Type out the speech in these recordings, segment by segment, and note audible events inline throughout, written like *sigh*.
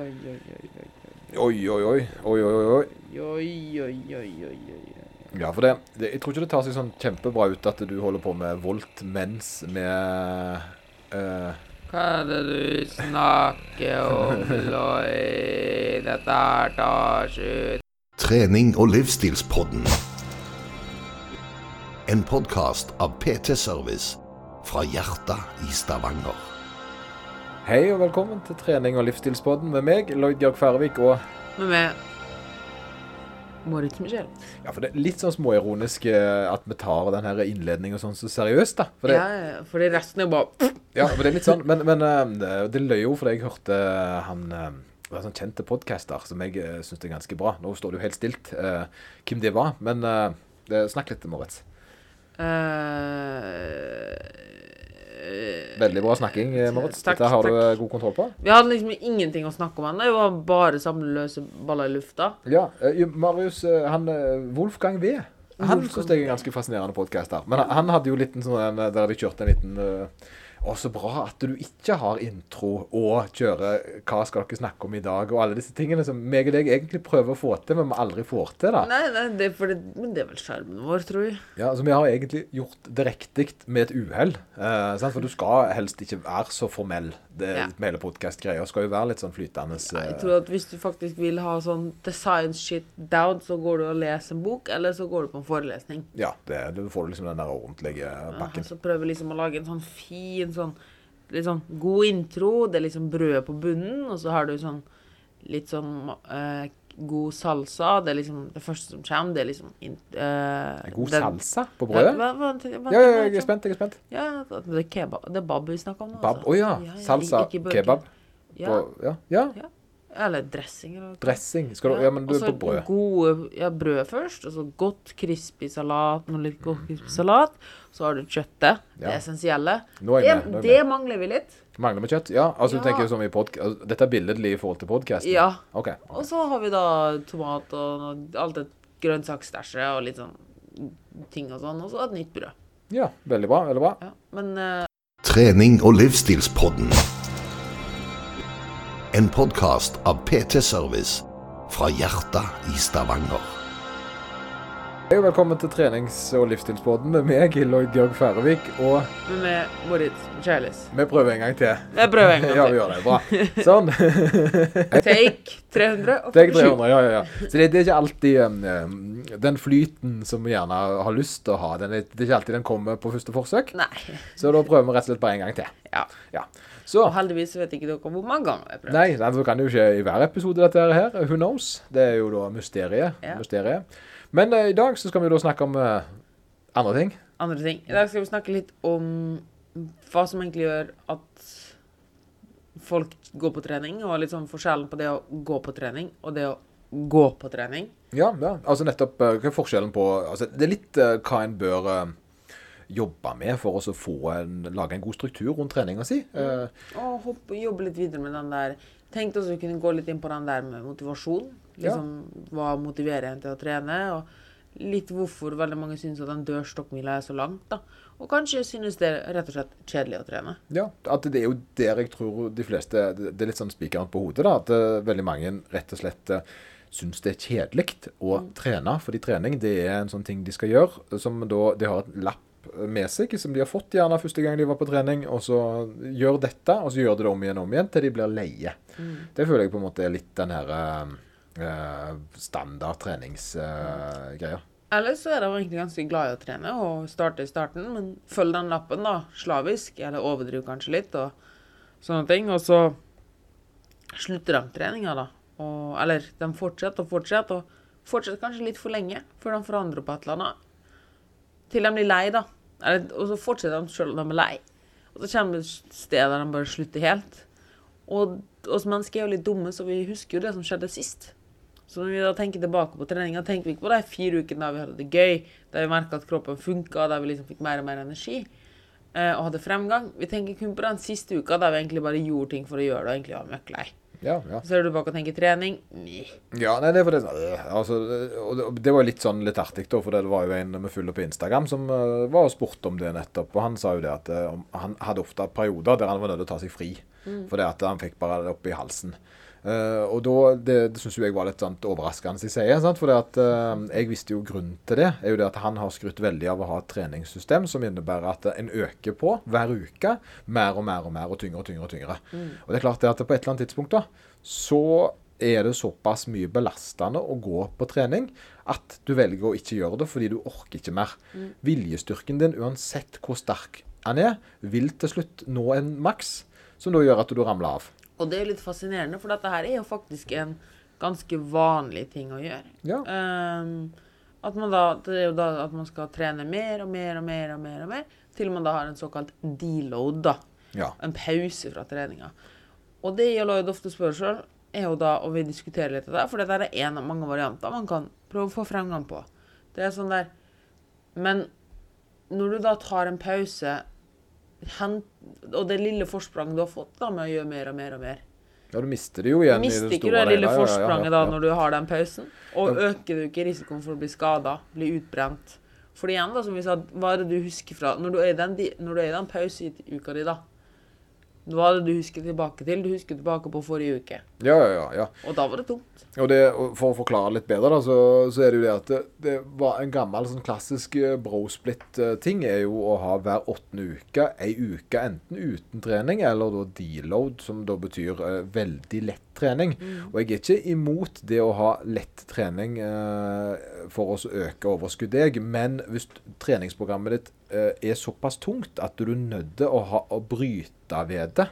oi, oi, oi, oi. Oi, oi, oi. Oi, oi, oi. oi. Oi. Ja, for det, det Jeg tror ikke det tar seg sånn kjempebra ut at du holder på med volt mens med uh, Hva er det du snakker om, *laughs* Lloyd? Dette her tar ikke ut. Trening og livsstilspodden. En podkast av PT Service fra hjertet i Stavanger. Hei og velkommen til trening og livsstilspodden med meg, Lloyd Georg Færvik Og Med meg Moritz Michel. ja, for det er litt sånn småironisk eh, at vi tar den her innledningen sånn så seriøst, da. For det, Ja, for det resten er bare Ja, for det er litt sånn, men, men eh, det løy jo fordi jeg hørte han eh, det var sånn kjente podcaster som jeg uh, syns er ganske bra. Nå står det jo helt stilt uh, hvem det var, men uh, snakk litt, Moritz. eh, Veldig bra snakking, eh, Moritz. Takk, Dette har takk. du god kontroll på. Vi hadde liksom ingenting å snakke om ennå. Det var bare samleløse baller i lufta. Ja, eh, Marius, eh, han eh, Wolfgang V. Han syns jeg er en ganske fascinerende podkast her. Men han, han hadde jo litt en sånn der de kjørte en liten eh, Å, så bra at du ikke har intro og kjører Hva skal dere snakke om i dag? Og alle disse tingene som meg og deg egentlig prøver å få til, men vi aldri får til. da. Nei, nei det fordi, men det er vel skjermen vår, tror jeg. Ja, altså Vi har egentlig gjort det riktig med et uhell. Eh, for du skal helst ikke være så formell. Det, Ja. Hele podkast-greia skal jo være litt sånn flytende. Jeg eh, tror at Hvis du faktisk vil ha sånn the science shit down, så går du og leser en bok, eller så går du på en forelesning. Ja, det, du får liksom den der ordentlige pakken. Så prøver liksom å lage en sånn fin sånn litt sånn god intro. Det er liksom brød på bunnen, og så har du sånn litt sånn eh, god salsa. Det er liksom det første som kommer. Det er liksom in, eh, God den- salsa på brødet? hva- hva- hva- Ja, ja, jeg er spent. jeg er spent. Ja, det er kebab. Det er bab vi snakker om nå. Bab. altså. Å ja. ja, Salsa, kebab. Ja, På, ja. ja. Eller dressing. Eller. Dressing. Skal du, ja, men du er på brød. Gode, ja, brød først, og så godt crispy salat, noe litt godt crispy salat. Så har du kjøttet, det Ja. essensielle. Nå er Det, jeg med. Nå er det med. mangler vi litt. Mangler vi kjøtt? Ja. Altså, du Ja. tenker som i podk altså, Dette er billedlig i forhold til podkasten? Ja. OK. Og så har vi da tomat og alt det grønnsaksstæsjet og litt sånn ting og sånn, og så et nytt brød. Ja, veldig bra. Veldig bra. Ja. Men uh... Trening og livsstilspodden. En podkast av PT Service fra hjertet i Stavanger. Hei og velkommen til trenings- og livsstilsbåten med meg, Lloyd Georg Færøvik. Og med Moritz Michaelis. vi prøver en gang til. Vi prøver en gang *laughs* til. Ja, vi gjør det. Bra. Sånn. *laughs* Take 347. *laughs* Take 300, ja, ja, ja. Så det, det er ikke alltid um, um, den flyten som vi gjerne har lyst til å ha. Den det er ikke alltid den kommer på første forsøk. Nei. Så da prøver vi rett og slett bare en gang til. Ja. Ja. Så Og heldigvis vet ikke dere hvor mange ganger jeg prøver. Nei, nei, det kan jo ikke i hver episode dette her. Who knows? Det er jo da mysteriet. Ja. mysteriet. Men uh, i dag så skal vi da snakke om uh, andre ting. Andre ting. I dag skal vi snakke litt om hva som egentlig gjør at folk går på trening, og litt sånn forskjellen på det å gå på trening og det å gå på trening. Ja, ja. Altså nettopp eh, hva er forskjellen på altså, Det er litt uh, hva en bør jobbe med for å få en, lage en god struktur rundt treninga si. Mm. Og hoppe, jobbe litt videre med den der Tenkte også vi kunne gå litt inn på den der med motivasjon. Liksom, Hva motiverer en til å trene? Og litt hvorfor veldig mange syns at en dørstokkmila er så langt. da. Og kanskje synes det er rett og slett kjedelig å trene. Ja, at det er jo der jeg tror de fleste Det er litt sånn spikeren på hodet, da. At eh, veldig mange rett og slett uh, syns det er kjedelig å trene. Fordi trening det er en sånn ting de skal gjøre, som da de har et lapp med seg, som de har fått gjerne første gang de var på trening, og så gjør dette, og så gjør de det om igjen og om igjen til de blir leie. Det føler jeg på en måte er litt den her uh, uh, standard treningsgreia. Eller så er de egentlig ganske glad i å trene og starte i starten, men følg den lappen da, slavisk, eller overdriv kanskje litt og sånne ting. Og så slutter de treninga, da. Og, eller de fortsetter og fortsetter, og fortsetter kanskje litt for lenge før de forandrer på et eller annet. Til de blir lei, da. Og så fortsetter de selv om de er lei. Og så kommer det et sted der de bare slutter helt. Og oss mennesker er jo litt dumme, så vi husker jo det som skjedde sist. Så når vi da tenker tilbake på treninga, tenker vi ikke på de fire ukene da vi hadde det gøy, der vi merka at kroppen funka, der vi liksom fikk mer og mer energi eh, og hadde fremgang. Vi tenker kun på den siste uka der vi egentlig bare gjorde ting for å gjøre det og egentlig var møkklei. Ja, ja. Så er du bak og tenker trening. Nei. Ja, nei, det er øh, altså, og det, det var litt sånn litt artig, da, for det var jo en vi følger på Instagram som uh, var og spurte om det nettopp. Og han sa jo det at uh, han hadde ofte perioder der han var nødt til å ta seg fri. Fordi at han fikk bare det opp i halsen. Eh, og da, Det, det syns jeg var litt sant, overraskende, jeg sier. Sant? For det at, uh, jeg visste jo grunnen til det. er jo det at Han har skrytt veldig av å ha et treningssystem som innebærer at en øker på hver uke mer og mer og mer og tyngre og tyngre. Og tyngre. Og det er klart det at på et eller annet tidspunkt da, så er det såpass mye belastende å gå på trening at du velger å ikke gjøre det fordi du orker ikke mer. Viljestyrken din, uansett hvor sterk den er, vil til slutt nå en maks, som da gjør at du ramler av. Og det er litt fascinerende, for dette her er jo faktisk en ganske vanlig ting å gjøre. Ja. Um, at man da, det er jo da at man skal trene mer og mer og mer og mer, og mer til man da har en såkalt deload, da. Ja. En pause fra treninga. Og det jeg Lloyd ofte spør sjøl, er jo da, og vi diskuterer litt av det, for dette er en av mange varianter man kan prøve å få fremgang på. Det er sånn der Men når du da tar en pause, og det lille forspranget du har fått da med å gjøre mer og mer og mer ja, du mister det jo igjen Mister i det ikke store du det lille hele. Ja, ja, ja, forspranget ja, da når du har den pausen? Og øker du ikke risikoen for å bli skada, bli utbrent? For igjen, da, som vi sa, hva er det du husker fra Når du er i den, når du er i den pauseuka di, da Hva er det du husker tilbake til? Du husker tilbake på forrige uke. Ja, ja, ja, ja. Og da var det tungt. Og det, og for å forklare litt bedre, da, så, så er det jo det at det, det var en gammel sånn klassisk eh, brosplit-ting er jo å ha hver åttende uke ei uke enten uten trening eller da deload, som da betyr eh, veldig lett trening. Og jeg er ikke imot det å ha lett trening eh, for å øke overskuddet, jeg, men hvis treningsprogrammet ditt eh, er såpass tungt at du er nødt til å, ha, å bryte ved det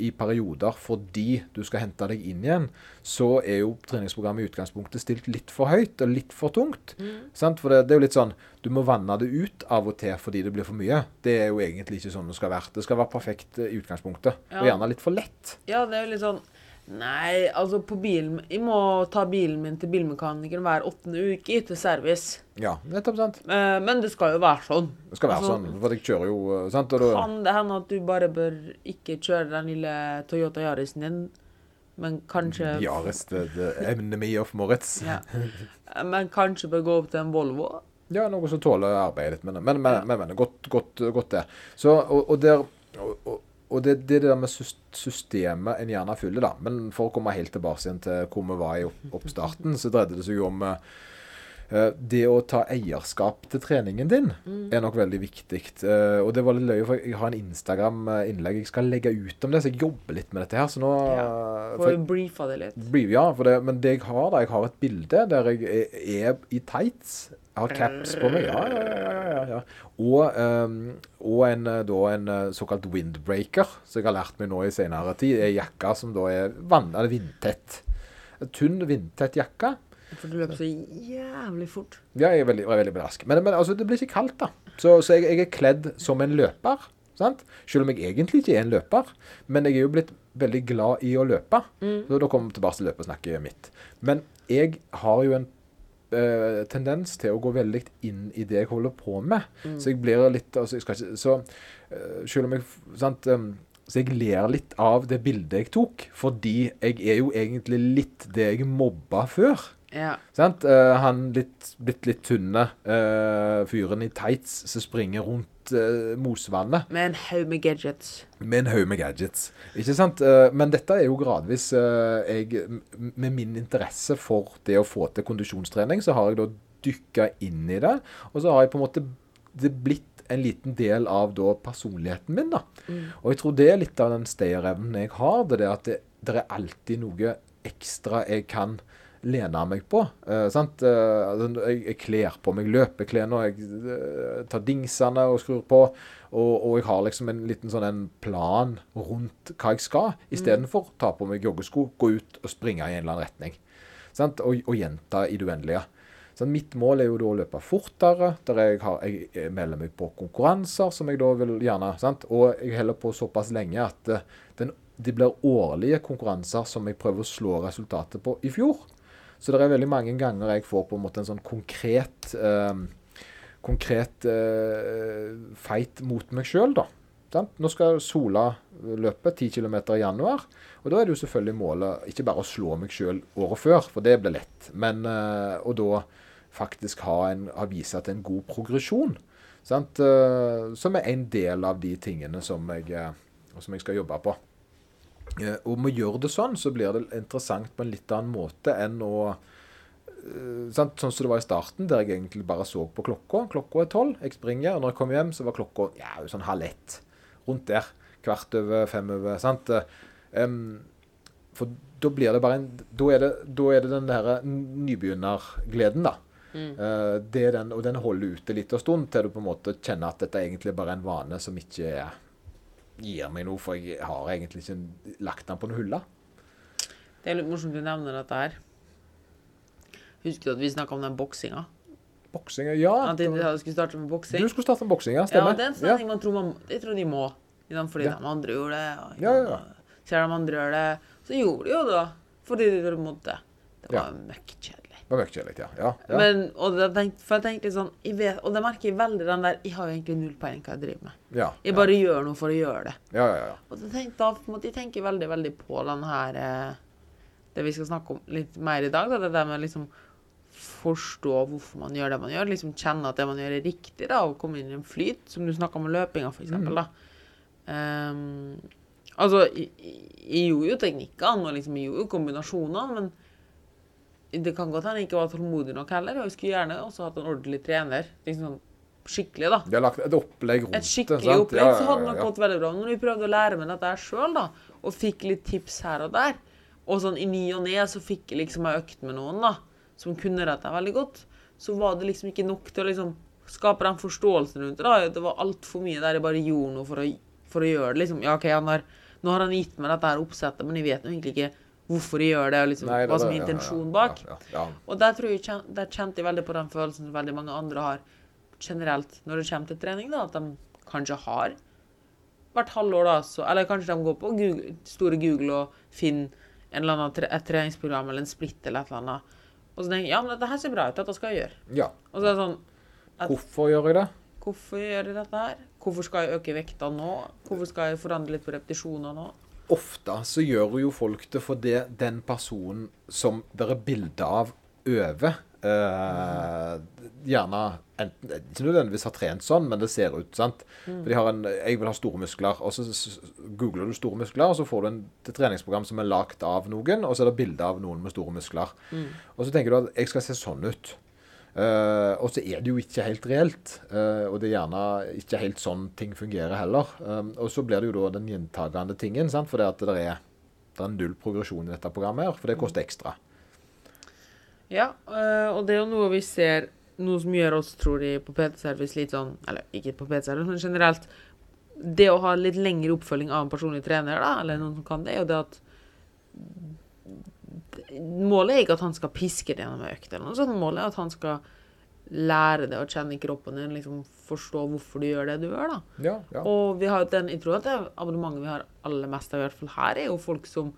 i perioder fordi du skal hente deg inn igjen, så er jo treningsprogrammet i utgangspunktet stilt litt for høyt og litt for tungt. Sant? For det, det er jo litt sånn Du må vanne det ut av og til fordi det blir for mye. Det er jo egentlig ikke sånn det skal være. Det skal være perfekt eh, i utgangspunktet, og gjerne litt for lett. Ja, det er jo litt sånn Nei, altså på bilen Jeg må ta bilen min til bilmekanikeren hver åttende uke til service. Ja, nettopp sant. Eh, men det skal jo være sånn. Det skal være Altså, sånn. For jeg kjører jo eh, sant? Og Kan det hende at du bare bør ikke kjøre den lille Toyota Yarisen din, men kanskje Yaris, the, the enemy of Moritz. ja. Men kanskje bør gå opp til en Volvo? Ja, noe som tåler arbeidet. Men, men, men, men, men godt, godt, godt det. Så, og, og der og, og, og det, det er det der med systemet en gjerne fyller, da. Men for å komme helt tilbake igjen til hvor vi var i oppstarten, så dreide det seg jo om eh, eh, det å ta eierskap til treningen din er nok veldig viktig. Eh, og det var litt løye, for jeg har en Instagram-innlegg jeg skal legge ut om det, så jeg jobber litt med dette her. Så nå Ja. Får briefa det litt? Brief, ja, det, men det jeg har da, jeg har et bilde der jeg er i tights. Jeg har caps på meg. Ja, ja, ja. ja. Og, um, og en, eh, da en eh, såkalt windbreaker, som jeg har lært meg nå i senere tid. Er jakka som da er vann, eller vindtett. En Tynn, vindtett jakke. For du løper så jævlig fort. Ja, jeg er veldig, jeg er veldig belasket. Men, men altså, det blir ikke kaldt, da. Så, så jeg, jeg er kledd som en løper. Sant? Selv om jeg egentlig ikke er en løper. Men jeg er jo blitt veldig glad i å løpe. Så da kommer vi tilbake til løpesnakket mitt. Men jeg har jo en eh, tendens til å gå veldig inn i det jeg holder på med. Så jeg blir litt altså, jeg skal ikke, Så eh, selv om jeg sant, em, så jeg ler litt av det bildet jeg tok, fordi jeg er jo egentlig litt det jeg mobba før. Ja. Sant? Eh, han litt, blitt litt tynne uh, fyren i tights som springer rundt uh, mosvannet Med en haug med gadgets. med en haug med gadgets. Ikke sant? Eh, men dette er jo gradvis eh, jeg, Med min interesse for det å få til kondisjonstrening, så har jeg da dykka inn i det. Og så har jeg på en måte det blitt en liten del av da personligheten min. da. Og jeg tror det er litt av den stayerevnen jeg har. Det er at det, det er alltid noe ekstra jeg kan lene meg på. eh, sant? Eh, altså, jeg, jeg kler på meg løpeklærne, jeg eh, tar dingsene og skrur på. Og, og jeg har liksom en liten sånn en plan rundt hva jeg skal, istedenfor å ta på meg joggesko, gå ut og springe i en eller annen retning. Sant? Og, og gjenta i det uendelige. Så mitt mål er jo da å løpe fortere. der jeg, har, jeg, jeg melder meg på konkurranser, som jeg da vil gjerne sant? Og jeg holder på såpass lenge at eh, den, det blir årlige konkurranser som jeg prøver å slå resultatet på i fjor. Så det er veldig mange ganger jeg får på en måte en sånn konkret eh, konkret eh, fight mot meg sjøl, da. Nå skal Sola løpe 10 km i januar. Og da er det jo selvfølgelig målet ikke bare å slå meg sjøl året før, for det blir lett, men eh, å da faktisk ha, en, ha vise at det er en god progresjon. Sant? Eh, som er en del av de tingene som jeg, eh, som jeg skal jobbe på. Eh, med å gjøre det sånn, så blir det interessant på en litt annen måte enn å eh, sant? Sånn som det var i starten, der jeg egentlig bare så på klokka. Klokka er tolv, jeg springer. Og når jeg kom hjem, så var klokka ja, sånn halv ett. Rundt der. Kvart over, fem over. sant? Um, for da blir det bare en Da er det, da er det den der nybegynnergleden, da. Mm. Uh, det den, og den holder ute litt av stund, til du på en måte kjenner at dette egentlig bare er en vane som ikke er, gir meg noe, for jeg har egentlig ikke lagt den på noen hylle. Det er litt morsomt du nevner dette her. Husker du at vi snakka om den boksinga? Boksinga, ja. At de de skulle starte med boksing? Du skulle starte med boksing, ja. Ja, det er en sånn ting man tror man Jeg tror de må. Fordi Ja. de andre gjorde det. Ja, ja, ja. Ser de andre gjør det. Så gjorde de jo det. Fordi de måte Det Ja. var møkkjedelig. Kjedelig, ja. ja, ja. Men, og, det for jeg tenkte sånn jeg vet, Og det merker jeg veldig den der Jeg har jo egentlig null peiling hva jeg driver med. ja, Jeg bare gjør noe for å gjøre det. Ja, ja, ja. Og da måtte jeg tenke veldig, veldig på den her eh, Det vi skal snakke om litt mer i dag, da. Det der med liksom forstå hvorfor man gjør det man gjør. Liksom kjenne at det man gjør, er riktig, da. Og komme inn i en flyt, som du snakka om løpinga, for eksempel, da. Um, altså, jeg, jeg- jeg gjorde jo teknikkene, og liksom, jeg gjorde jo kombinasjonene, men det kan godt hende han ikke var tålmodig nok heller. Og jeg skulle gjerne også hatt en ordentlig trener. Liksom sånn skikkelig, da. De har lagt et opplegg rundt Et skikkelig sant? opplegg, Ja, ja, ja, hadde det nok gått veldig bra. Når vi prøvde å lære meg dette sjøl, da, og fikk litt tips her og der, og sånn i ny og ne så fikk jeg liksom ei økt med noen, da, som kunne dette veldig godt, så var det liksom ikke nok til å liksom skape den forståelsen rundt det. da. Det var altfor mye der jeg bare gjorde noe for å, for å gjøre det. liksom. Ja, OK, han har, nå har han gitt meg dette her oppsettet, men jeg vet jo egentlig ikke hvorfor de gjør det, og liksom, Nei, det- hva som er intensjonen bak. Og der, tror jeg, der kjente jeg veldig på den følelsen som veldig mange andre har generelt når det kommer til trening. da, At de kanskje har hvert halvår, da, så, eller kanskje de går på Google, store Google og finner en eller annen tre, et treningsprogram eller en splitt eller et eller annet. Og så tenker jeg ja, men dette her ser bra ut, dette skal jeg gjøre. ja. Og så er det sånn At- Hvorfor gjør jeg det? Hvorfor gjør jeg dette her? Hvorfor skal jeg øke vekta nå? Hvorfor skal jeg forandre litt på repetisjoner nå? Ofte så gjør jo folk det fordi den personen som det er bilde av over eh, Gjerne enten, ikke nødvendigvis har trent sånn, men det ser ut. sant? For de har en, Jeg vil ha store muskler. og Så googler du store muskler, og så får du en, et treningsprogram som er lagd av noen, og så er det bilde av noen med store muskler. Og så tenker du at jeg skal se sånn ut. Eh, og så er det jo ikke helt reelt. uh, og det er gjerne ikke helt sånn ting fungerer heller. Um, og så blir det jo da den gjentagende tingen, sant? for det at det er, det er null progresjon i dette programmet, her, for det koster ekstra. Ja, uh, og det er jo noe vi ser Noe som gjør oss, tror de, på PT-service litt sånn Eller ikke på PT-service, men generelt. Det å ha litt lengre oppfølging av en personlig trener, da, eller noen som kan det, er jo det at Målet er ikke at han skal piske det gjennom økt, eller noe sånt. Målet er at han skal lære det å kjenne kroppen din, liksom forstå hvorfor du gjør det du gjør, da. Ja, ja. Og vi har den, jeg tror at det abonnementet vi har aller mest av, i hvert fall her, er jo folk som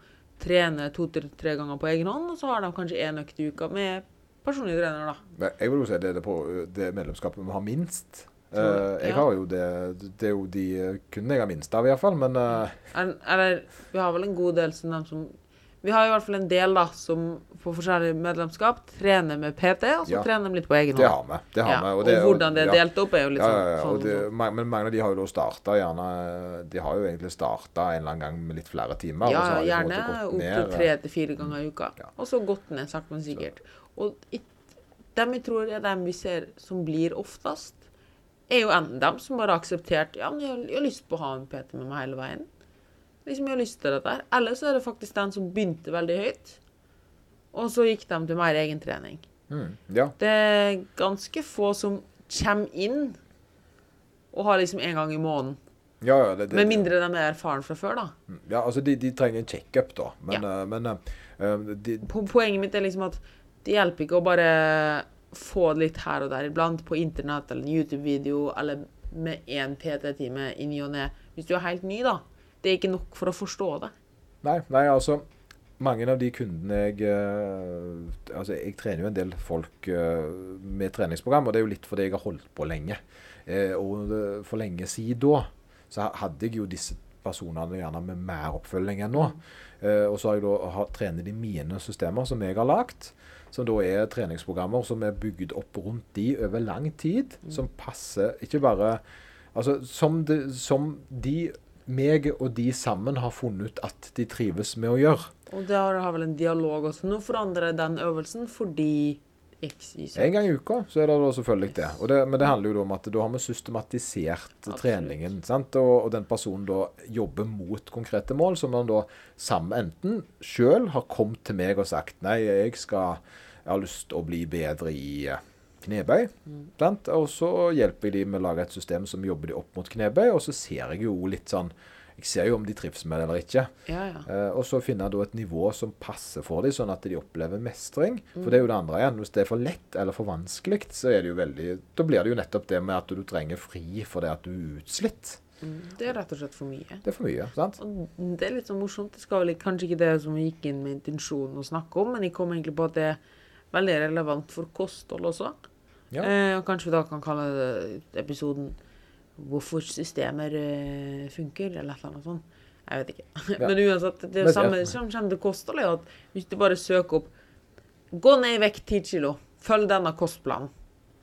trener to-tre ganger på egen hånd, og så har de kanskje én økt i uka med personlig trener, da. Men jeg vil jo si det er det, på, det medlemskapet vi har minst. Uh. Eh, jeg Ja. har jo det Det er jo de kundene jeg har minst av, iallfall. Men eh, En- Eller vi har vel en god del som de som Vi har i hvert fall en del da som på forskjellige medlemskap trener med PT, og så Ja. trener de litt på egen det hånd. har vi. Det har ja. vi. Og, det- hvordan det er delt opp, er jo litt sånn. sånn, Og det, men mange av de har jo da starta gjerne De har jo egentlig starta en eller annen gang med litt flere timer. og så Ja, gjerne opptil opp til tre til fire ganger i uka. Og så gått ned sakte, men sikkert. Og i- dem jeg tror er dem vi ser som blir oftest, er jo enten dem som bare har akseptert Ja, men jeg, har- jeg har lyst på å ha en PT med meg hele veien. Liksom, jeg har lyst til dette. Eller så er det faktisk den som begynte veldig høyt, og så gikk de til mer egentrening. Mm, ja. Det er ganske få som kommer inn og har liksom en gang i måneden. Ja, ja, det, det, Med mindre de er erfaren fra før, da. Ja, altså de, de trenger en checkup, da. Men, Ja. uh, men uh, de, Poenget mitt er liksom at det hjelper ikke å bare få det litt her og der iblant på internett eller en YouTube-video eller med én PT-time i ny og ne. Hvis du er helt ny, da. Det er ikke nok for å forstå det. Nei, nei, altså mange av de kundene jeg eh, Altså, jeg trener jo en del folk eh, med treningsprogram, og det er jo litt fordi jeg har holdt på lenge. Eh, og for lenge siden da, så hadde jeg jo disse personene gjerne med mer oppfølging enn nå. Og så har jeg da trener de mine systemer som jeg har lagd. Som da er treningsprogrammer som er bygd opp rundt de over lang tid. Som passer ikke bare Altså som, de, som de meg og de sammen har funnet ut at de trives med å gjøre. Og det har, har vel en dialog også. Nå forandrer den øvelsen fordi En gang i uka så er det da selvfølgelig det. Og det men det handler jo om at da har vi systematisert Absolutt. treningen. sant? Og, og den personen da jobber mot konkrete mål, som man da sammen enten sjøl har kommet til meg og sagt Nei, jeg skal Jeg har lyst til å bli bedre i eh, knebøy. Mm. Og så hjelper jeg de med å lage et system som jobber de opp mot knebøy, og så ser jeg jo litt sånn Jeg ser jo om de trives med det eller ikke. Ja, ja. Eh, og så finne da et nivå som passer for dem, sånn at de opplever mestring. For det er jo det andre igjen. Hvis det er for lett eller for vanskelig, så er det jo veldig Da blir det jo nettopp det med at du trenger fri for det at du er utslitt. Mm, Det er rett og slett for mye. Det er for mye, sant? Og det er litt sånn morsomt. Det skal vel kanskje ikke det som vi gikk inn med intensjonen å snakke om, men jeg kom egentlig på at det er veldig relevant for kosthold også. Ja. Eh, og kanskje vi da kan kalle det episoden 'Hvorfor systemer eh, funker', eller et eller annet sånt. Jeg vet ikke. *laughs* Ja. Men uansett, det er samme som kommer til kosthold, er at hvis du bare søker opp 'Gå ned i vekt 10 kilo', følg denne kostplanen.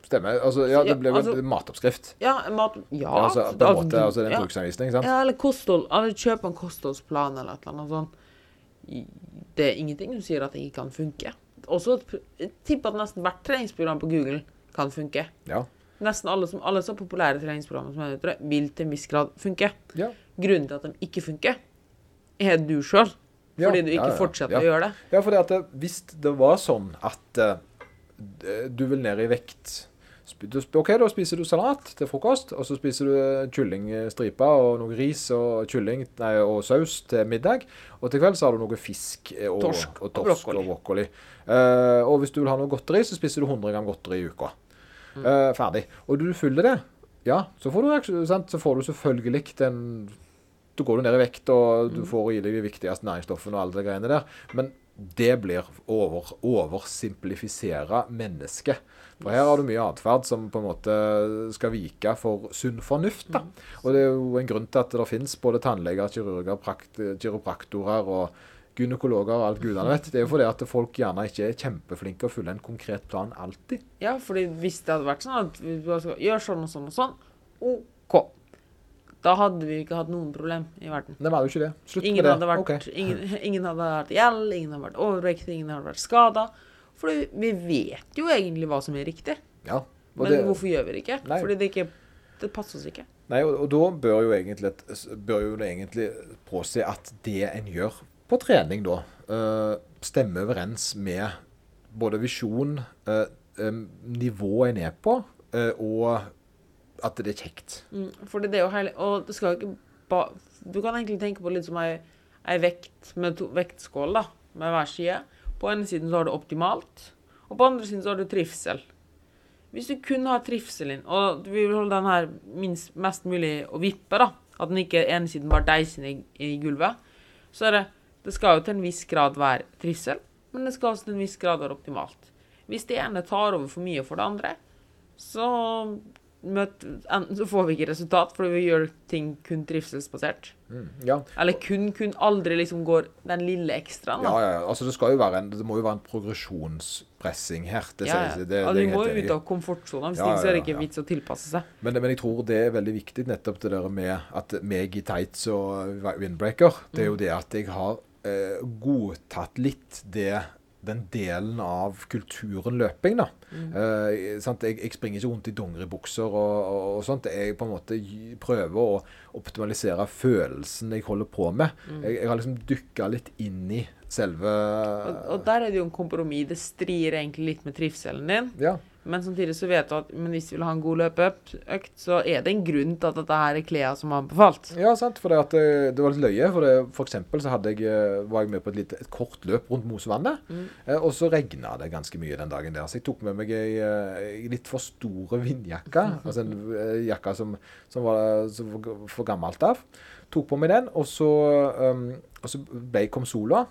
Stemmer. Altså, ja, det ble vel altså- matoppskrift. Ja, mat Ja. altså, på en måte, altså, det er en ja. bruksanvisning, sant? Ja, eller kosthold. Eller kjøp en kostholdsplan eller et eller annet sånt. Det er ingenting som sier at det ikke kan funke. Også jeg tipper at nesten hvert treningsprogram på Google kan funke. Ja. Nesten alle, som, alle så populære treningsprogrammer som jeg tror, vil til en viss grad funke. Ja. Grunnen til at de ikke funker, er du sjøl. Fordi du ikke fortsetter å gjøre det. Ja, for hvis det var sånn at uh, du vil ned i vekt OK, da spiser du salat til frokost, og så spiser du kyllingstriper og noe ris og kylling nei, og saus til middag. Og til kveld så har du noe fisk eh, og Torsk og, og brokkoli. og brokkoli. Uh, og hvis du vil ha noe godteri, så spiser du 100 gram godteri i uka. Mm. Eh, ferdig. Og du fyller det, ja, så får du, sant, så får du selvfølgelig den Da går du ned i vekt, og Mm. du får i deg de viktigste næringsstoffene og alle de greiene der. Men det blir over, oversimplifisere mennesket. For her har du mye atferd som på en måte skal vike for sunn fornuft. da. Og det er jo en grunn til at det finnes både tannleger, kirurger, prakt, kiropraktorer og gynekologer og alt gudene vet. Det er jo fordi at folk gjerne ikke er kjempeflinke og følge en konkret plan alltid. Ja, fordi hvis det hadde vært sånn at vi bare skal gjøre sånn og sånn og sånn, OK. Da hadde vi ikke hatt noen problem i verden. Det var jo ikke det. Slutt Ingen med det. vært, okay. ingen, ingen hadde vært gjeld, ingen hadde vært overvektig, ingen hadde vært skada. For vi vet jo egentlig hva som er riktig, Ja. Men det- hvorfor gjør vi det ikke? Nei. Fordi det ikke Det passer oss ikke. Nei, og, og da bør jo egentlig, bør jo det egentlig påse at det en gjør på trening da, øh, stemmer overens med både visjon, øh, øh, nivået en er på, og at det er kjekt. Mm, for det er jo herlig. Og det skal ikke ba, Du kan egentlig tenke på litt som ei, ei vekt med to vektskål, da, med hver side. På ene siden så har du optimalt, og på andre siden så har du trivsel. Hvis du kun har trivselen, og du vil holde den her minst, mest mulig å vippe, da, at den ikke ene siden bare deiser i, i gulvet, så er det Det skal jo til en viss grad være trivsel, men det skal også til en viss grad være optimalt. Hvis det ene tar over for mye for det andre, så møt, enten så får vi ikke resultat fordi vi gjør ting kun trivselsbasert. Mm, ja. Eller kun, kun aldri liksom går den lille ekstraen. Ja, ja, ja. Altså, det, skal jo være en, det må jo være en progresjonspressing her. Det, Ja, ja. det, det, er vi må jo ut av komfortsona. Hvis Ja, ikke så er det ikke vits å tilpasse seg. Men, men jeg tror det er veldig viktig, nettopp det der med at meg i tights og windbreaker, det er Mm. jo det at jeg har eh, godtatt litt det den delen av kulturen løping, da. Mm. Eh? Jeg, jeg springer ikke rundt i dongeribukser og, og, og sånt. Jeg på en måte prøver å optimalisere følelsen jeg holder på med. Mm. Jeg, jeg har liksom dykka litt inn i selve Og, og der er det jo en kompromiss. Det strir egentlig litt med trivselen din. Ja. Men samtidig så vet du at men hvis du vil ha en god løpeøkt, så er det en grunn til at dette her er klærne som er anbefalt. Ja, sant. For det, at det, var litt løye. For, det, for eksempel så jeg, eh, var jeg med på et, lite, et kort løp rundt Mosevannet. Mm. Eh, og så regna det ganske mye den dagen der. Så jeg tok med meg ei, eh, litt for store vindjakke. *laughs* altså en eh, jakke som, som var som var for gammelt av. Tok på meg den, og så, um, og så ble, kom sola.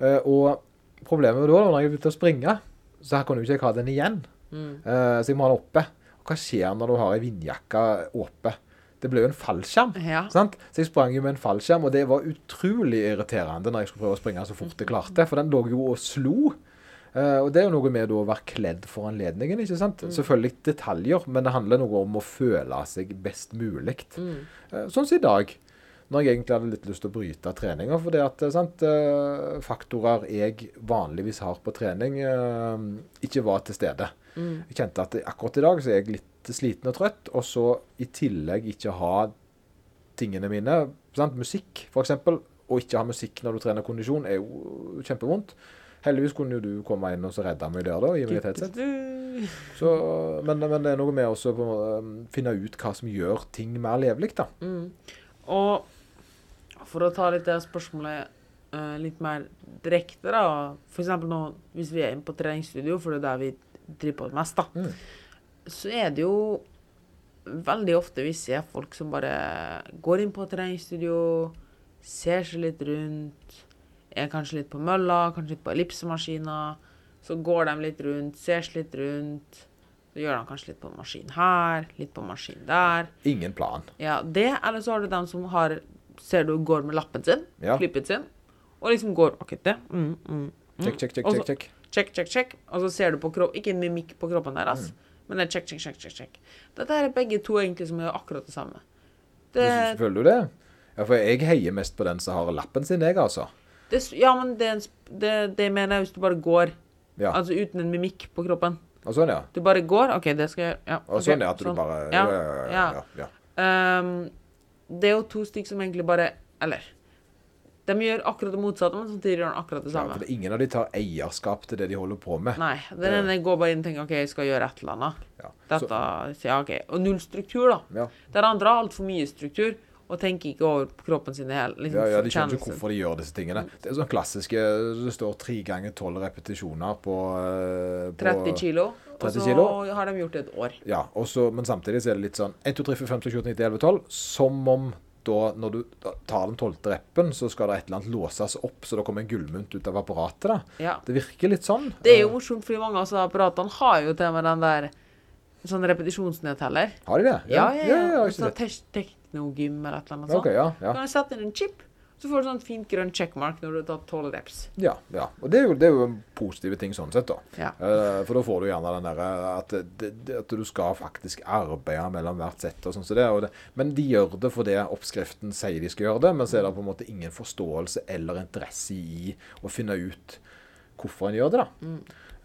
Eh, og problemet da når jeg begynte å springe, så her kunne jo ikke ha den igjen. Mm. Uh, så jeg må ha den oppe. Og hva skjer når du har ei vindjakke oppe? Det ble jo en fallskjerm. Ja. Sant? Så jeg sprang jo med en fallskjerm, og det var utrolig irriterende når jeg skulle prøve å springe så fort jeg klarte. For den lå jo og slo. Uh, og det er jo noe med å være kledd for anledningen. ikke sant? Selvfølgelig detaljer, men det handler noe om å føle seg best mulig. Eh, sånn som i dag, når jeg egentlig hadde litt lyst til å bryte treninga. For det at eh, sant, eh, faktorer jeg vanligvis har på trening, eh, ikke var til stede. Jeg kjente at akkurat i dag så er jeg litt sliten og trøtt, og så i tillegg ikke ha tingene mine. Sant? Musikk, f.eks. Å ikke ha musikk når du trener kondisjon, er jo kjempevondt. Heldigvis kunne jo du komme inn og så redde meg der, da. i meg et headset. Så, men, men det er noe med å um, finne ut hva som gjør ting mer levelig, da. Og for å ta litt det spørsmålet uh, litt mer direkte, da. For eksempel nå, hvis vi er inne på treningsstudio, for det er der vi driver på mest, da. Mm. Så er det jo veldig ofte vi ser folk som bare går inn på treningsstudio, ser seg litt rundt, er kanskje litt på mølla, kanskje litt på ellipsemaskiner. Så går de litt rundt, ser seg litt rundt. Så gjør de kanskje litt på maskin her, litt på maskin der. Ingen plan. Ja, det, eller så har du dem som har Ser du går med lappen sin, Ja. klippen sin, og liksom går OK, det. Mm, mm, mm. Check, check, check, check, check. Check, check, check. Og så ser du på kropp Ikke en mimikk på kroppen deres, men det er check, check, check, check, check. Dette er begge to egentlig som gjør akkurat det samme. Det, Føler du det? Ja, for jeg heier mest på den som har lappen sin, jeg, altså. det, ja, men det, det, det mener jeg hvis du bare går. Ja. Altså uten en mimikk på kroppen. Og sånn, ja. Du bare går. OK, det skal jeg Ja. Og sånn, ja. At du sånn. bare Ja, Ja, ja, ja. ja, ja. Ehm, det er jo to stykker som egentlig bare Eller De gjør akkurat det motsatte, men samtidig gjør de akkurat det ja samme. for det, ingen av de tar eierskap til det de holder på med. Nei. Den ene går bare inn og tenker OK, jeg skal gjøre et eller annet. Ja. Dette, sier ja, ok. Og null struktur, da. ja. Den andre har altfor mye struktur og tenker ikke over kroppen sin i hel. Liksom, Ja, ja, De skjønner ikke hvorfor de gjør disse tingene. Det er sånn klassiske Det står tre ganger tolv repetisjoner på, eh, på 30 kilo, og så har de gjort det et år. Ja, så- men samtidig så er det litt sånn 1, 2, 3, 4, 5, 6, 7, 8, 9, 10, 11, 12. Som om da, når du tar den tolvte reppen, så skal det et eller annet låses opp, så det kommer en gullmynt ut av apparatet. da. Ja. Det virker litt sånn. Det er jo morsomt, fordi mange av apparatene har jo til og med den der sånn repetisjonsnedteller. Har de det? Ja, ja, ja. ja, ja, ja, ja så det. tek- Teknogym eller et eller annet sånt. Okay, ja, ja. Kan du sette inn en chip, så får du sånn fint grønn checkmark når du har tatt tolv reps. ja, ja. Og det er, jo, det er jo en positive ting sånn sett, da. Ja. Eh, For da får du gjerne den derre at, det- det- at du skal faktisk arbeide mellom hvert sett og sånn som det, det. Men de gjør det fordi oppskriften sier de skal gjøre det, men så er det på en måte ingen forståelse eller interesse i å finne ut hvorfor en gjør det, da.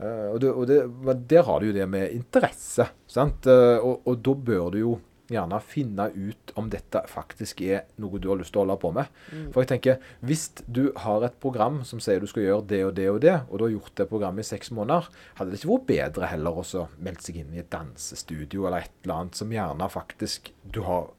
Eh, og det, og det, men der har du jo det med interesse, sant. Eh, og, og da bør du jo gjerne finne ut om dette faktisk er noe du har lyst til å holde på med. For jeg tenker, hvis du har et program som sier du skal gjøre det og det og det, og du har gjort det programmet i seks måneder, hadde det ikke vært bedre heller å melde seg inn i et dansestudio eller et eller annet som gjerne faktisk du har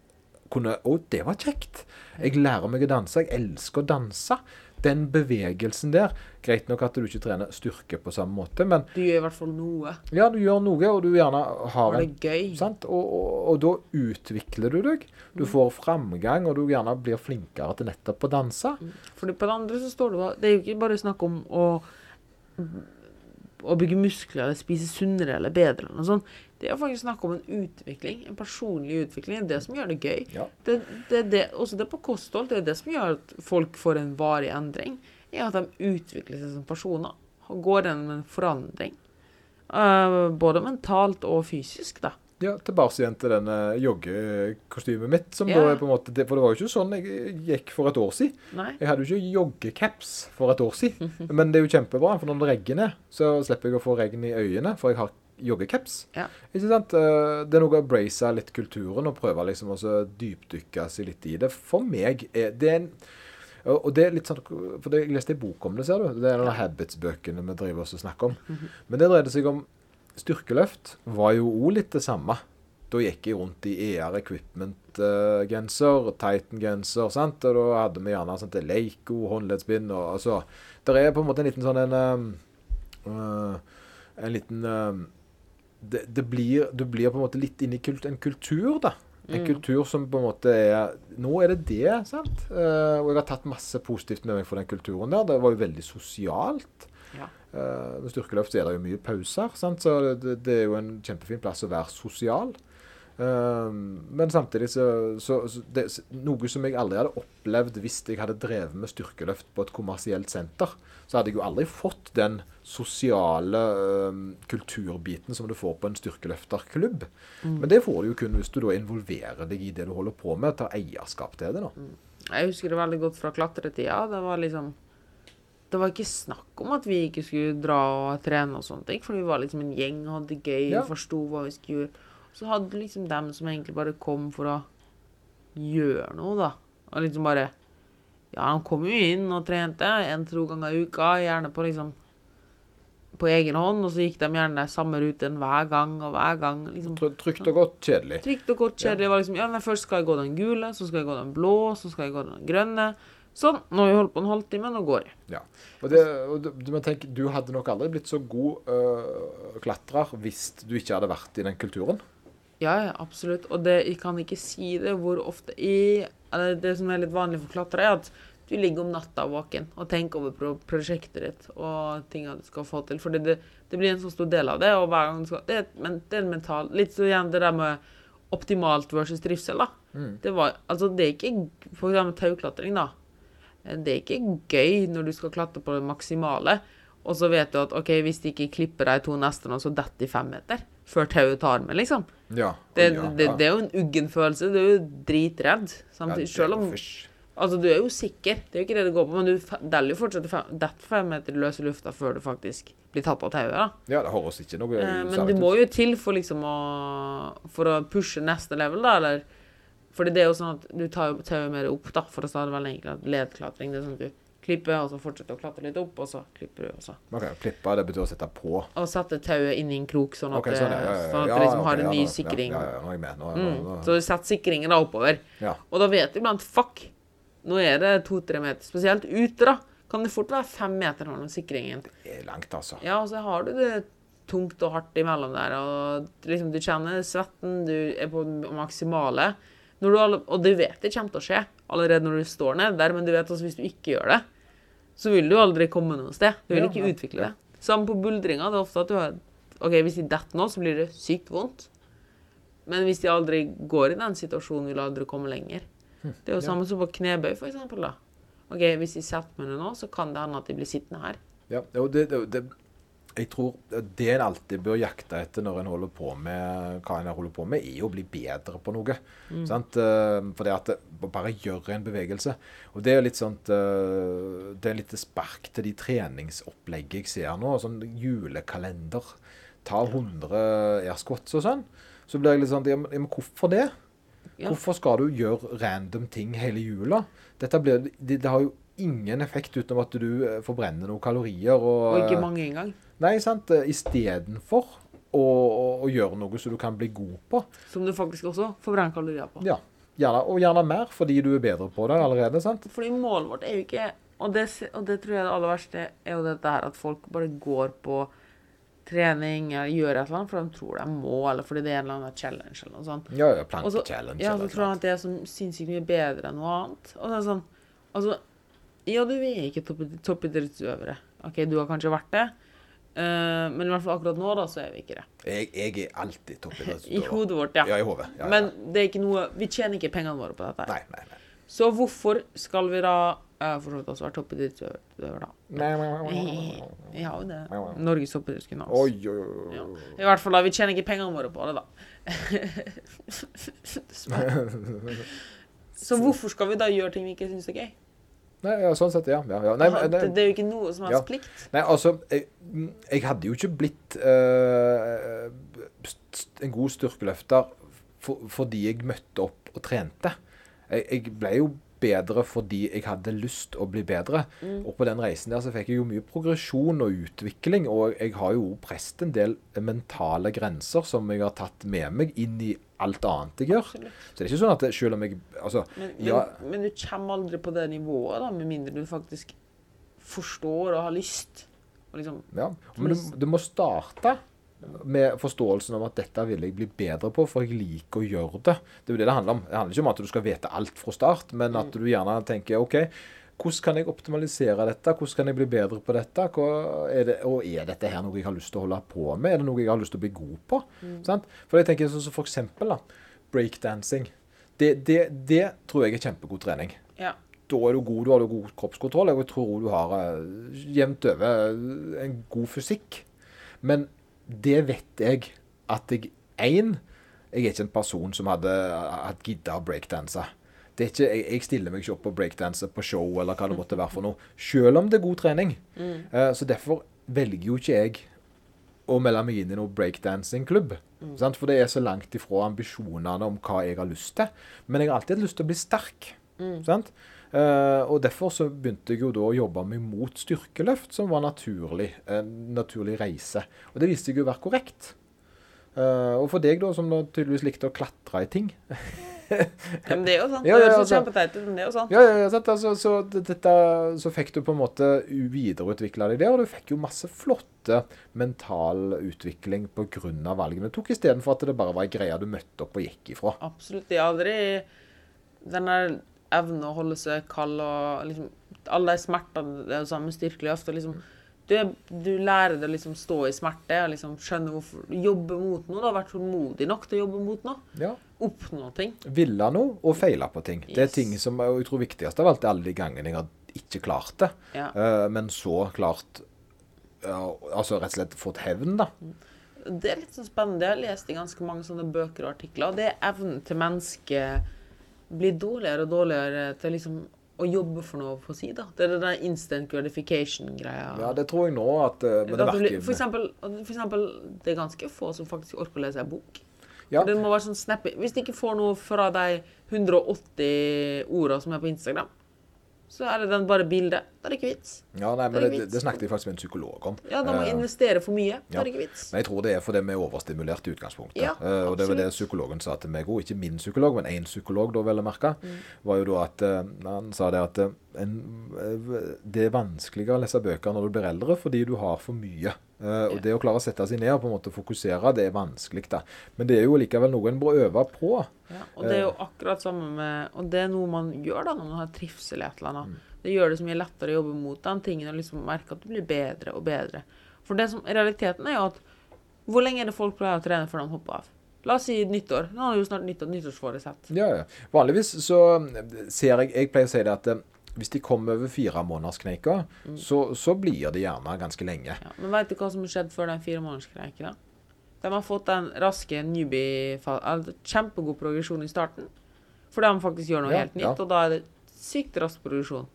kunne Å, det var kjekt. Jeg lærer meg å danse. Jeg elsker å danse. Den bevegelsen der. Greit nok at du ikke trener styrke på samme måte, men Du gjør i hvert fall noe. ja, du gjør noe, og du gjerne har en... en det gøy. Sant? Og, og, og da utvikler du deg. Du får framgang, og du gjerne blir flinkere til nettopp å danse. Fordi på det andre så står det Det er jo ikke bare snakk om å, å bygge muskler eller spise sunnere eller bedre eller noe sånt. Det er faktisk snakk om en utvikling. En personlig utvikling. Det er det som gjør det gøy. Ja. Det, det, det, også det på kosthold. Det er det som gjør at folk får en varig endring. Er at de utvikler seg som personer. Og går gjennom en forandring. Uh, både mentalt og fysisk, da. Ja, Tilbake igjen til denne joggekostymet mitt. Som Ja. da er på en måte, For det var jo ikke sånn jeg gikk for et år siden. Nei. Jeg hadde jo ikke joggecaps for et år siden. *laughs* Men det er jo kjempebra, for når det regner, så slipper jeg å få regn i øynene, for jeg har joggecaps. Ja. Ikke sant? Eh, Det er noe å brace litt kulturen og prøve liksom å dypdykke seg litt i det. For meg er det en og og det er litt sånn, for Jeg leste en bok om det, ser du. Det er en av Habits-bøkene vi driver oss og snakker om. Men det dreide seg om styrkeløft. Var jo òg litt det samme. Da gikk jeg rundt i ER Equipment-genser, Titan-genser, sant? og da hadde vi gjerne sånt Leico, håndleddsbind og altså Det er på en måte en liten sånn en uh, En liten uh, det, det blir, Du blir på en måte litt inne i kult, en kultur, da. En kultur som på en måte er Nå er det det, sant? Uh, og jeg har tatt masse positivt med meg for den kulturen der. Det var jo veldig sosialt. Ja. Uh, med styrkeløft er det jo mye pauser, sant? så det, det er jo en kjempefin plass å være sosial. Um, men samtidig så, så, så det, Noe som jeg aldri hadde opplevd hvis jeg hadde drevet med styrkeløft på et kommersielt senter, så hadde jeg jo aldri fått den sosiale um, kulturbiten som du får på en styrkeløfterklubb. Men det får du jo kun hvis du da involverer deg i det du holder på med, tar eierskap til det. da. Jeg husker det veldig godt fra klatretida. Det var liksom Det var ikke snakk om at vi ikke skulle dra og trene og sånne ting, for vi var liksom en gjeng og hadde det gøy Ja. og forsto hva vi skulle gjøre. Så hadde du liksom dem som egentlig bare kom for å gjøre noe, da. Og liksom bare Ja, han kom jo inn og trente en-to ganger i uka, gjerne på liksom på egen hånd, og så gikk de gjerne samme ruten hver gang og hver gang. liksom Trygt og godt, kjedelig. Trygt og godt kjedelig. var liksom, ja, men Først skal jeg gå den gule, så skal jeg gå den blå, så skal jeg gå den grønne. Sånn. Nå har vi holdt på en halvtime, nå går jeg. Ja. Og det, og du, men tenk, du hadde nok aldri blitt så god øh, klatrer hvis du ikke hadde vært i den kulturen. Ja, ja, absolutt. Og det, jeg kan ikke si det hvor ofte i eller Det som er litt vanlig for klatrere, er at du ligger om natta våken og tenker over pro prosjektet ditt og tinga du skal få til. Fordi det, det blir en så stor del av det. og hver gang du skal, det, men, det er en mental Litt så igjen det der med optimalt versus trivsel. da. Det var, altså det er ikke For eksempel tauklatring, da. Det er ikke gøy når du skal klatre på det maksimale, og så vet du at OK, hvis de ikke klipper deg to neste nå, så detter de fem meter. Før tauet tar med, liksom. Ja. Det, ja, det, det er jo en uggen følelse. Du er jo dritredd. Samtidig, selv om. Altså, du er jo sikker. Det er jo ikke det det går på, men du deller jo fortsatt detter fem meter i løse lufta før du faktisk blir tatt av tauet. da. Ja, det har oss ikke noe Eh, men det må jo til for liksom å For å pushe neste level, da, eller Fordi det er jo sånn at du tar jo tauet mer opp, da, for å si det veldig enkelt. Ledklatring. Det er sånn at du klipper, og så fortsetter å klatre litt opp, og så klipper du, og så Ok, Klippe, det betyr å sette på. Og sette tauet inn i en krok, sånn at, okay, sånn, ja, ja, ja, sånn at det liksom okay, har en ny sikring. Ja, ja, ja, nå er jeg med. Nå, nå, Mm. Så du setter sikringen da oppover. Ja. Og da vet du iblant Fuck, nå er det to-tre meter. Spesielt ute, da. Kan det fort være fem meter mellom sikringen. Det er langt, altså. Ja, og så har du det tungt og hardt imellom der, og liksom du kjenner svetten, du er på maksimale. Du og du vet det kommer til å skje allerede når du står ned der, men du vet også hvis du ikke gjør det, så vil du aldri komme noe sted. Du vil ikke utvikle det. Samme på buldringa. Det er ofte at du har OK, hvis de detter nå, så blir det sykt vondt. Men hvis de aldri går i den situasjonen, vil de aldri komme lenger. Det er jo samme som på knebøy, for eksempel, da. OK, hvis de setter meg ned nå, så kan det hende at de blir sittende her. Ja, det, det, det, jeg tror det en alltid bør jakte etter når en holder på med hva en holder på med, er å bli bedre på noe. Sant? Eh, For det at bare gjør en bevegelse. Og det er litt sånt eh, Det er litt spark til de treningsopplegget jeg ser nå. Sånn julekalender. Ta 100 airsquats og sånn. Så blir jeg litt sånn ja, men hvorfor det? Ja. Hvorfor skal du gjøre random ting hele jula? Dette blir, det, det har jo ingen effekt utenom at du eh, forbrenner noen kalorier. Og, Og ikke mange engang. Nei, sant. eh, Istedenfor å, å, å gjøre noe som du kan bli god på. Som du faktisk også forbrenner kalorier på. Ja. Gjerne, og gjerne mer, fordi du er bedre på det allerede. sant? Fordi målet vårt er jo ikke og det, og det tror jeg det aller verste er jo dette her at folk bare går på trening eller gjør et eller annet for de tror de må, eller fordi det er en eller annen challenge eller noe sånt. Ja, ja, Planke-challenge. ja, så tror de at det er så sinnssykt mye bedre enn noe annet. Og det er sånn Altså, ja, du er ikke topp- toppidrettsutøvere. OK, du har kanskje vært det, Uh, men i hvert fall akkurat nå, da, så er vi ikke det. jeg, jeg er alltid I *laughs* hodet vårt, ja. Ja, i hodet. Ja, ja. Men det er ikke noe Vi tjener ikke pengene våre på dette. her. Nei, nei, nei. Så hvorfor skal vi da har for så vidt også være toppidrettsutøver, da. nei, nei, nei, nei. Vi har jo det. Norges toppidrettsgymnas. Oi, oi, oi, Ja. I hvert fall da, Vi tjener ikke pengene våre på det, da. *laughs* *laughs* Så hvorfor skal vi da gjøre ting vi ikke syns er gøy? Nei, ja, sånn sett, ja. ja, ja. Nei, men, det, det er jo ikke noe som Ja. hans plikt. Nei, altså Jeg, jeg hadde jo ikke blitt uh, en god styrkeløfter for, fordi jeg møtte opp og trente. Jeg, jeg ble jo bedre fordi jeg hadde lyst å bli bedre. Og på den reisen der så fikk jeg jo mye progresjon og utvikling. Og jeg har jo presset en del mentale grenser som jeg har tatt med meg inn i alt annet jeg gjør. Absolutt. Så det er ikke sånn at det, selv om jeg Altså, Men, men, ja, men du kommer aldri på det nivået, da, med mindre du faktisk forstår og har lyst. Og liksom, Ja, men du, du må starte med forståelsen om at dette vil jeg bli bedre på, for jeg liker å gjøre det. Det er jo det det handler om. Det handler ikke om at du skal vite alt fra start, men at du gjerne tenker OK, Hvordan kan jeg optimalisere dette? Hvordan kan jeg bli bedre på dette? Er det, og er dette her noe jeg har lyst til å holde på med? Er det noe jeg har lyst til å bli god på? Sant? For jeg tenker sånn som for eksempel da, breakdancing. Det, det, det tror jeg er kjempegod trening. Ja. Da er du god, du har du god kroppskontroll. og Jeg tror du har eh, jevnt over eh, en god fysikk. Men det vet jeg at jeg Én, jeg er ikke en person som hadde, hadde gidda å breakdanse. Det er ikke, jeg, jeg stiller meg ikke opp og breakdanser på show eller hva det måtte være for noe. Selv om det er god trening. Eh, så derfor velger jo ikke jeg å melde meg inn i noen breakdancing-klubb. sant? For det er så langt ifra ambisjonene om hva jeg har lyst til. Men jeg har alltid hatt lyst til å bli sterk. sant? Eh, og derfor så begynte jeg jo da å jobbe meg mot styrkeløft, som var naturlig, en naturlig reise. Og det viste seg jo å være korrekt. Eh, og for deg, da, som da tydeligvis likte å klatre i ting *laughs* Ja, men det er jo sånn. Ja, det ja, altså. kjempeteit ut, men det er jo sånn. Ja, ja, ja sant? Altså, så, dette, så fikk du på en måte videreutvikla deg der, og du fikk jo masse flotte mental utvikling pga. valgene du tok, istedenfor at det bare var ei greie du møtte opp og gikk ifra. Absolutt. Jeg har aldri den der evnen å holde seg kald og liksom Alle de smertene det er samme styrkelig ofte. liksom du, du lærer deg å liksom stå i smerte og liksom skjønne hvorfor Jobbe mot noe. Du har vært tålmodig nok til å jobbe mot noe. Ja. Oppnå ting. Ville noe og feile på ting. Det er ting som jeg tror viktigst av alt er alle de gangene jeg har ikke klart det, Ja. uh, men så klart uh, Altså rett og slett fått hevn, da. Det er litt sånn spennende. Jeg har lest i ganske mange sånne bøker og artikler. og Det er evnen til mennesket blir dårligere og dårligere til liksom å jobbe for noe på si, da. Det er den instant gratification-greia. Ja, det tror jeg nå at eh, Men det verker for, eksempel, for eksempel, det er ganske få som faktisk orker å lese en bok. ja. Det må være sånn snappy. Hvis de ikke får noe fra de 180 orda som er på Instagram, så er det den bare bildet. Da er det ikke vits. ja, nei, men det det, det snakket jeg faktisk med en psykolog om. Ja, da må Eh, jeg investere for mye. Da ja. er det ikke vits. Men jeg tror det er fordi vi er overstimulert i utgangspunktet. Ja, uh, og det var det psykologen sa til meg òg. Ikke min psykolog, men én psykolog, da vel å merke. Mm. var jo da at uh, Han sa det at eh, en, eh, det er vanskeligere å lese bøker når du blir eldre, fordi du har for mye. Uh, og det å klare å sette seg ned og på en måte fokusere, det er vanskelig. da. Men det er jo likevel noe en bør øve på. Ja, og det er Eh. jo akkurat samme med Og det er noe man gjør da når man har trivsel i et eller annet. Mm. Det gjør det så mye lettere å jobbe mot den tingen og liksom merke at du blir bedre og bedre. For det som realiteten er jo at Hvor lenge er det folk pleier å trene før de hopper av? La oss si nyttår. Nå er det jo snart nyttår, nyttårsforesett. Ja, ja. Vanligvis så ser jeg Jeg pleier å si det at eh, hvis de kommer over firemånederskneika, Mm. så, så blir de gjerne ganske lenge. Ja, men veit du hva som har skjedd før den fire månederskneika? De har fått den raske newbie Kjempegod progresjon i starten. Fordi de faktisk gjør noe Ja, helt nytt, og da er det sykt rask progresjon.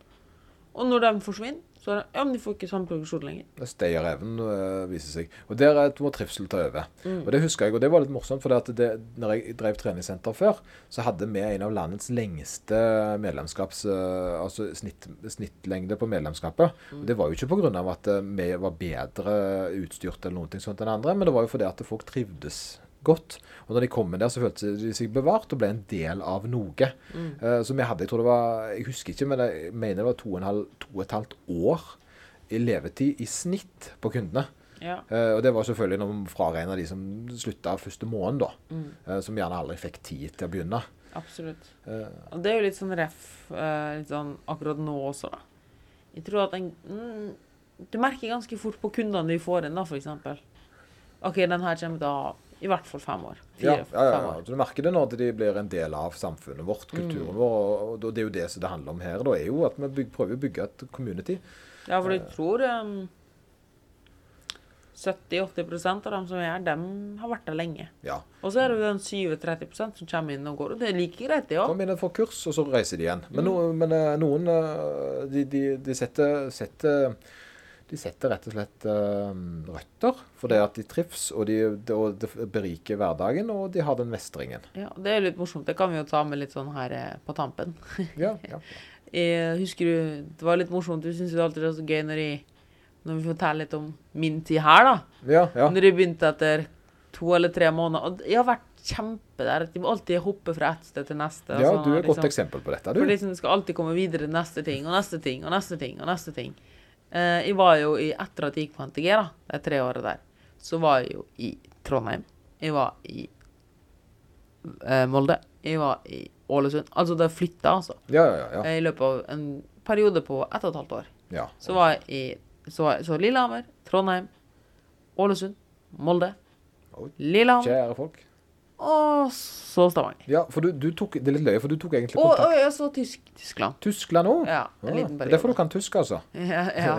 Og når de forsvinner, så er det Ja, men de får ikke samme progresjon lenger. Det Stayerevnen øh, viser seg. Og der er må trivsel ta over. Mm. Og det husker jeg, og det var litt morsomt, for det, når jeg drev treningssenter før, så hadde vi en av landets lengste medlemskaps... øh, altså snitt, snittlengde på medlemskapet. Mm. Og det var jo ikke pga. at øh, vi var bedre utstyrt eller noe sånt enn andre, men det var jo fordi at folk trivdes godt. Og når de kom med der, så følte de seg bevart og ble en del av noe. Mm. Uh, så vi hadde, jeg tror det var Jeg husker ikke, men jeg mener det var to og, halv, to og et halvt år i levetid i snitt på kundene. Ja. Uh, og det var selvfølgelig når vi fraregna de som slutta første måned, da. Mm. Uh, som gjerne aldri fikk tid til å begynne. Absolutt. Eh, Og det er jo litt sånn ref litt sånn akkurat nå også, da. Jeg tror at en mm, Du merker ganske fort på kundene vi får inn, da, eksempel. OK, den her kommer til å i hvert fall fem år. ja, Fire, ja, ja, ja. Så du merker det når de blir en del av samfunnet vårt, kulturen vår. Og, det er jo det som det handler om her. Da er jo at vi bygger, prøver å bygge et community. Ja, for jeg tror um, 70-80% av dem som er her, dem har vært der lenge. Ja. Og så er det jo den 7-30% som kommer inn og går, og det er like greit, det òg. Kommer inn og får kurs, og så reiser de igjen. Men, no, men eh, noen eh, de, de, de setter, setter de setter rett og slett uh, røtter det at de trives, og, de, det, de, de beriker hverdagen, og de har den mestringen. Ja, det er litt morsomt. Det kan vi jo ta med litt sånn her eh, på tampen. Ja, ja. Jeg *laughs* husker du, Det var litt morsomt. Du syns jo alltid det er så gøy når, jeg, når vi forteller litt om min tid her, da. ja, ja. Når jeg begynte etter to eller tre måneder. Og jeg har vært kjempe der. at De må alltid hoppe fra et sted til neste. og ja sånn, du er et godt liksom. eksempel på dette, du. For liksom, skal alltid komme videre til neste ting og neste ting og neste ting. og neste ting. Eh, jeg var jo i, Etter at jeg gikk på NTG, da, de tre åra der, så var jeg jo i Trondheim. Jeg var i eh, Molde. Jeg var i Ålesund. Altså, det flytta, altså. Ja, ja, ja. I løpet av en periode på ett og et halvt år. Ja. Så var jeg i så, var jeg- så Lillehammer, Trondheim, Ålesund, Molde, Lillehammer Kjære folk. Og så Stavanger. Ja, for du, du tok Det er litt løye, for du tok egentlig kontakt og jeg så Tysk, Tyskland. Tyskland òg? Ja, en liten det er derfor du kan tysk, altså? *laughs* *laughs* Ja, ja.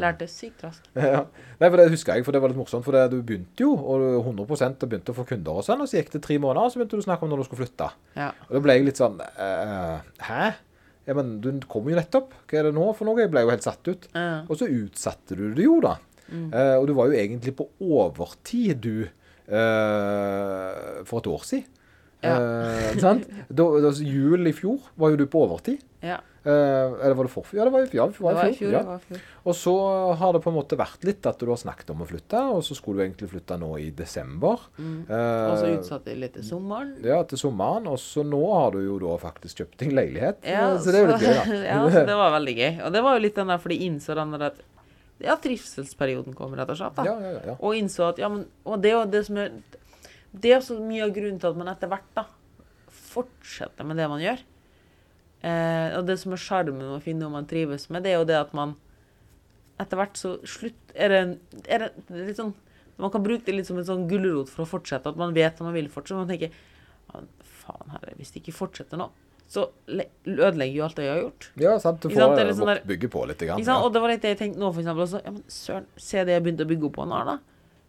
Lærte sykt raskt. *laughs* ja. Nei, for det husker jeg, for det var litt morsomt. For det, du begynte jo, og du 100 og begynte å få kunder og sånn, og så gikk det tre måneder, og så begynte du å snakke om når du skulle flytte. Ja. Og da ble jeg litt sånn eh, Hæ? Ja, men du kommer jo nettopp. Hva er det nå for noe? Jeg ble jo helt satt ut. Ja. Og så utsatte du det jo, da. Mm. Uh, og du var jo egentlig på overtid, du, eh, for et år siden. Ja. Uh, sant? Da, da, jul i fjor var jo du på overtid. ja. Uh, eller var det forfjor? Ja, det var ja, det Det var var i fjor. ja. Var fjor. Og så har det på en måte vært litt at du har snakket om å flytte, og så skulle du egentlig flytte nå i desember. Mm. Uh, Og så utsatte jeg litt til sommeren. ja, til sommeren. Og så nå har du jo da faktisk kjøpt deg leilighet. Ja, så det er jo litt gøy, da. *laughs* ja, så det var veldig gøy. Og det var jo litt den der, for de innså den der at ja, trivselsperioden kom, rett og slett. Ja, ja. Og innså at ja, men Og det jo det som er Det er også mye av grunnen til at man etter hvert da fortsetter med det man gjør. Eh, og det som er sjarmen med å finne noe man trives med, det er jo det at man etter hvert så slutt Er det, er det, litt sånn Man kan bruke det litt som en sånn gulrot for å fortsette, at man vet at man vil fortsette. Man tenker faen herre, hvis det ikke fortsetter nå, så ødelegger jo alt det jeg har gjort. Ja, sant. Du får sant, sånn der, bygge på litt. Grann, ja. Og det var litt det jeg tenkte nå, for eksempel. Også, ja, men søren, se det jeg begynte å bygge opp på nå, da.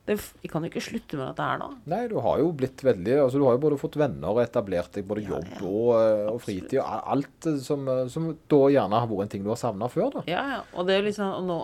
Det, jeg kan jo ikke slutte med dette her nå. Nei, du har jo blitt veldig altså Du har jo både fått venner og etablert deg både Ja, jobb ja. og, eh, og fritid. og Alt eh, som, eh, som da gjerne har vært en ting du har savna før. da. Ja, ja. Og det er jo liksom og nå,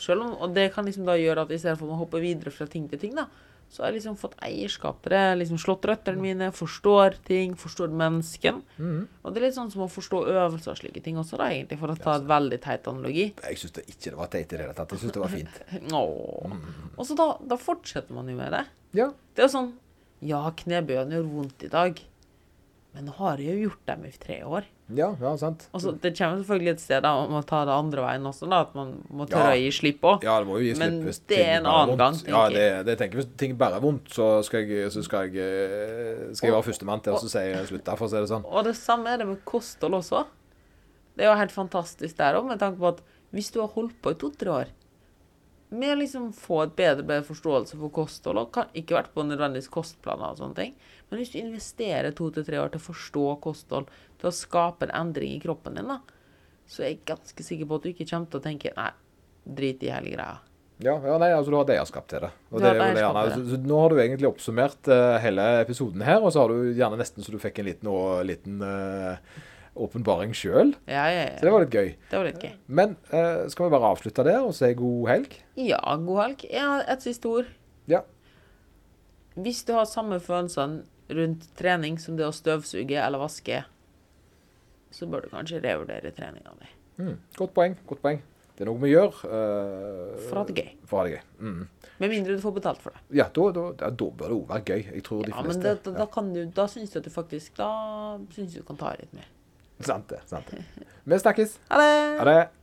selv om, og det kan liksom da gjøre at i stedet for å hoppe videre fra ting til ting, da, så har jeg liksom fått eierskap til det. Liksom slått røttene mine, forstår ting, forstår mennesken. Mm. Og det er litt sånn som å forstå øvelser og slike ting også, da, egentlig, for å ta et veldig teit analogi. Jeg syns ikke det var teit i det hele tatt. Jeg syns det var fint. *laughs* Åh. Og så da, da fortsetter man jo med det. Ja. Det er jo sånn Ja, knebøyene gjør vondt i dag, men nå har jeg jo gjort dem i tre år. Ja, ja, sant. Og så Det kommer selvfølgelig et sted da, man må ta det andre veien også, da, at man må Ja. tørre å gi slipp òg. Ja, det må jo gi Men slipp hvis det er en annen gang, tenker Ja, det, det tenker jeg. Hvis ting bare er vondt, så skal jeg, så skal jeg, eh, skal jeg være førstemann til å si slutt. Derfor er det sånn. Og det samme er det med kosthold også. Det er jo helt fantastisk der òg, med tanke på at hvis du har holdt på i to-tre år med å liksom få et bedre, bedre forståelse for kosthold, og kan, ikke vært på nødvendigvis kostplaner og sånne ting, men hvis du investerer to til tre år til å forstå kosthold, til å skape en endring i kroppen din, da, så er jeg ganske sikker på at du ikke kommer til å tenke nei, drit i hele greia. Ja, ja, nei, altså du har et eierskap til det. Og det det eierskap så, så nå har du egentlig oppsummert uh, hele episoden her, og så har du gjerne nesten så du fikk en liten, å- liten eh, åpenbaring sjøl. Ja, ja, Så det var litt gøy. Det var litt gøy. Men uh, skal vi bare avslutte der og si god helg? Ja, god helg. Ja, et siste ord. Ja. Hvis du har samme følelsene rundt trening som det å støvsuge eller vaske, så bør du kanskje revurdere treninga di. Mm, godt poeng. godt poeng. Det er noe vi gjør. Uh, For å ha det gøy. For å ha det gøy. Mm. Med mindre du får betalt for det. Ja, da, da, ja, da bør det òg være gøy. Jeg tror de Ja, men det, da, da, kan du, da syns du at du faktisk Da syns du du kan ta litt mer. *laughs* Sant det. sant det. Vi snakkes. Ha det! Ha det.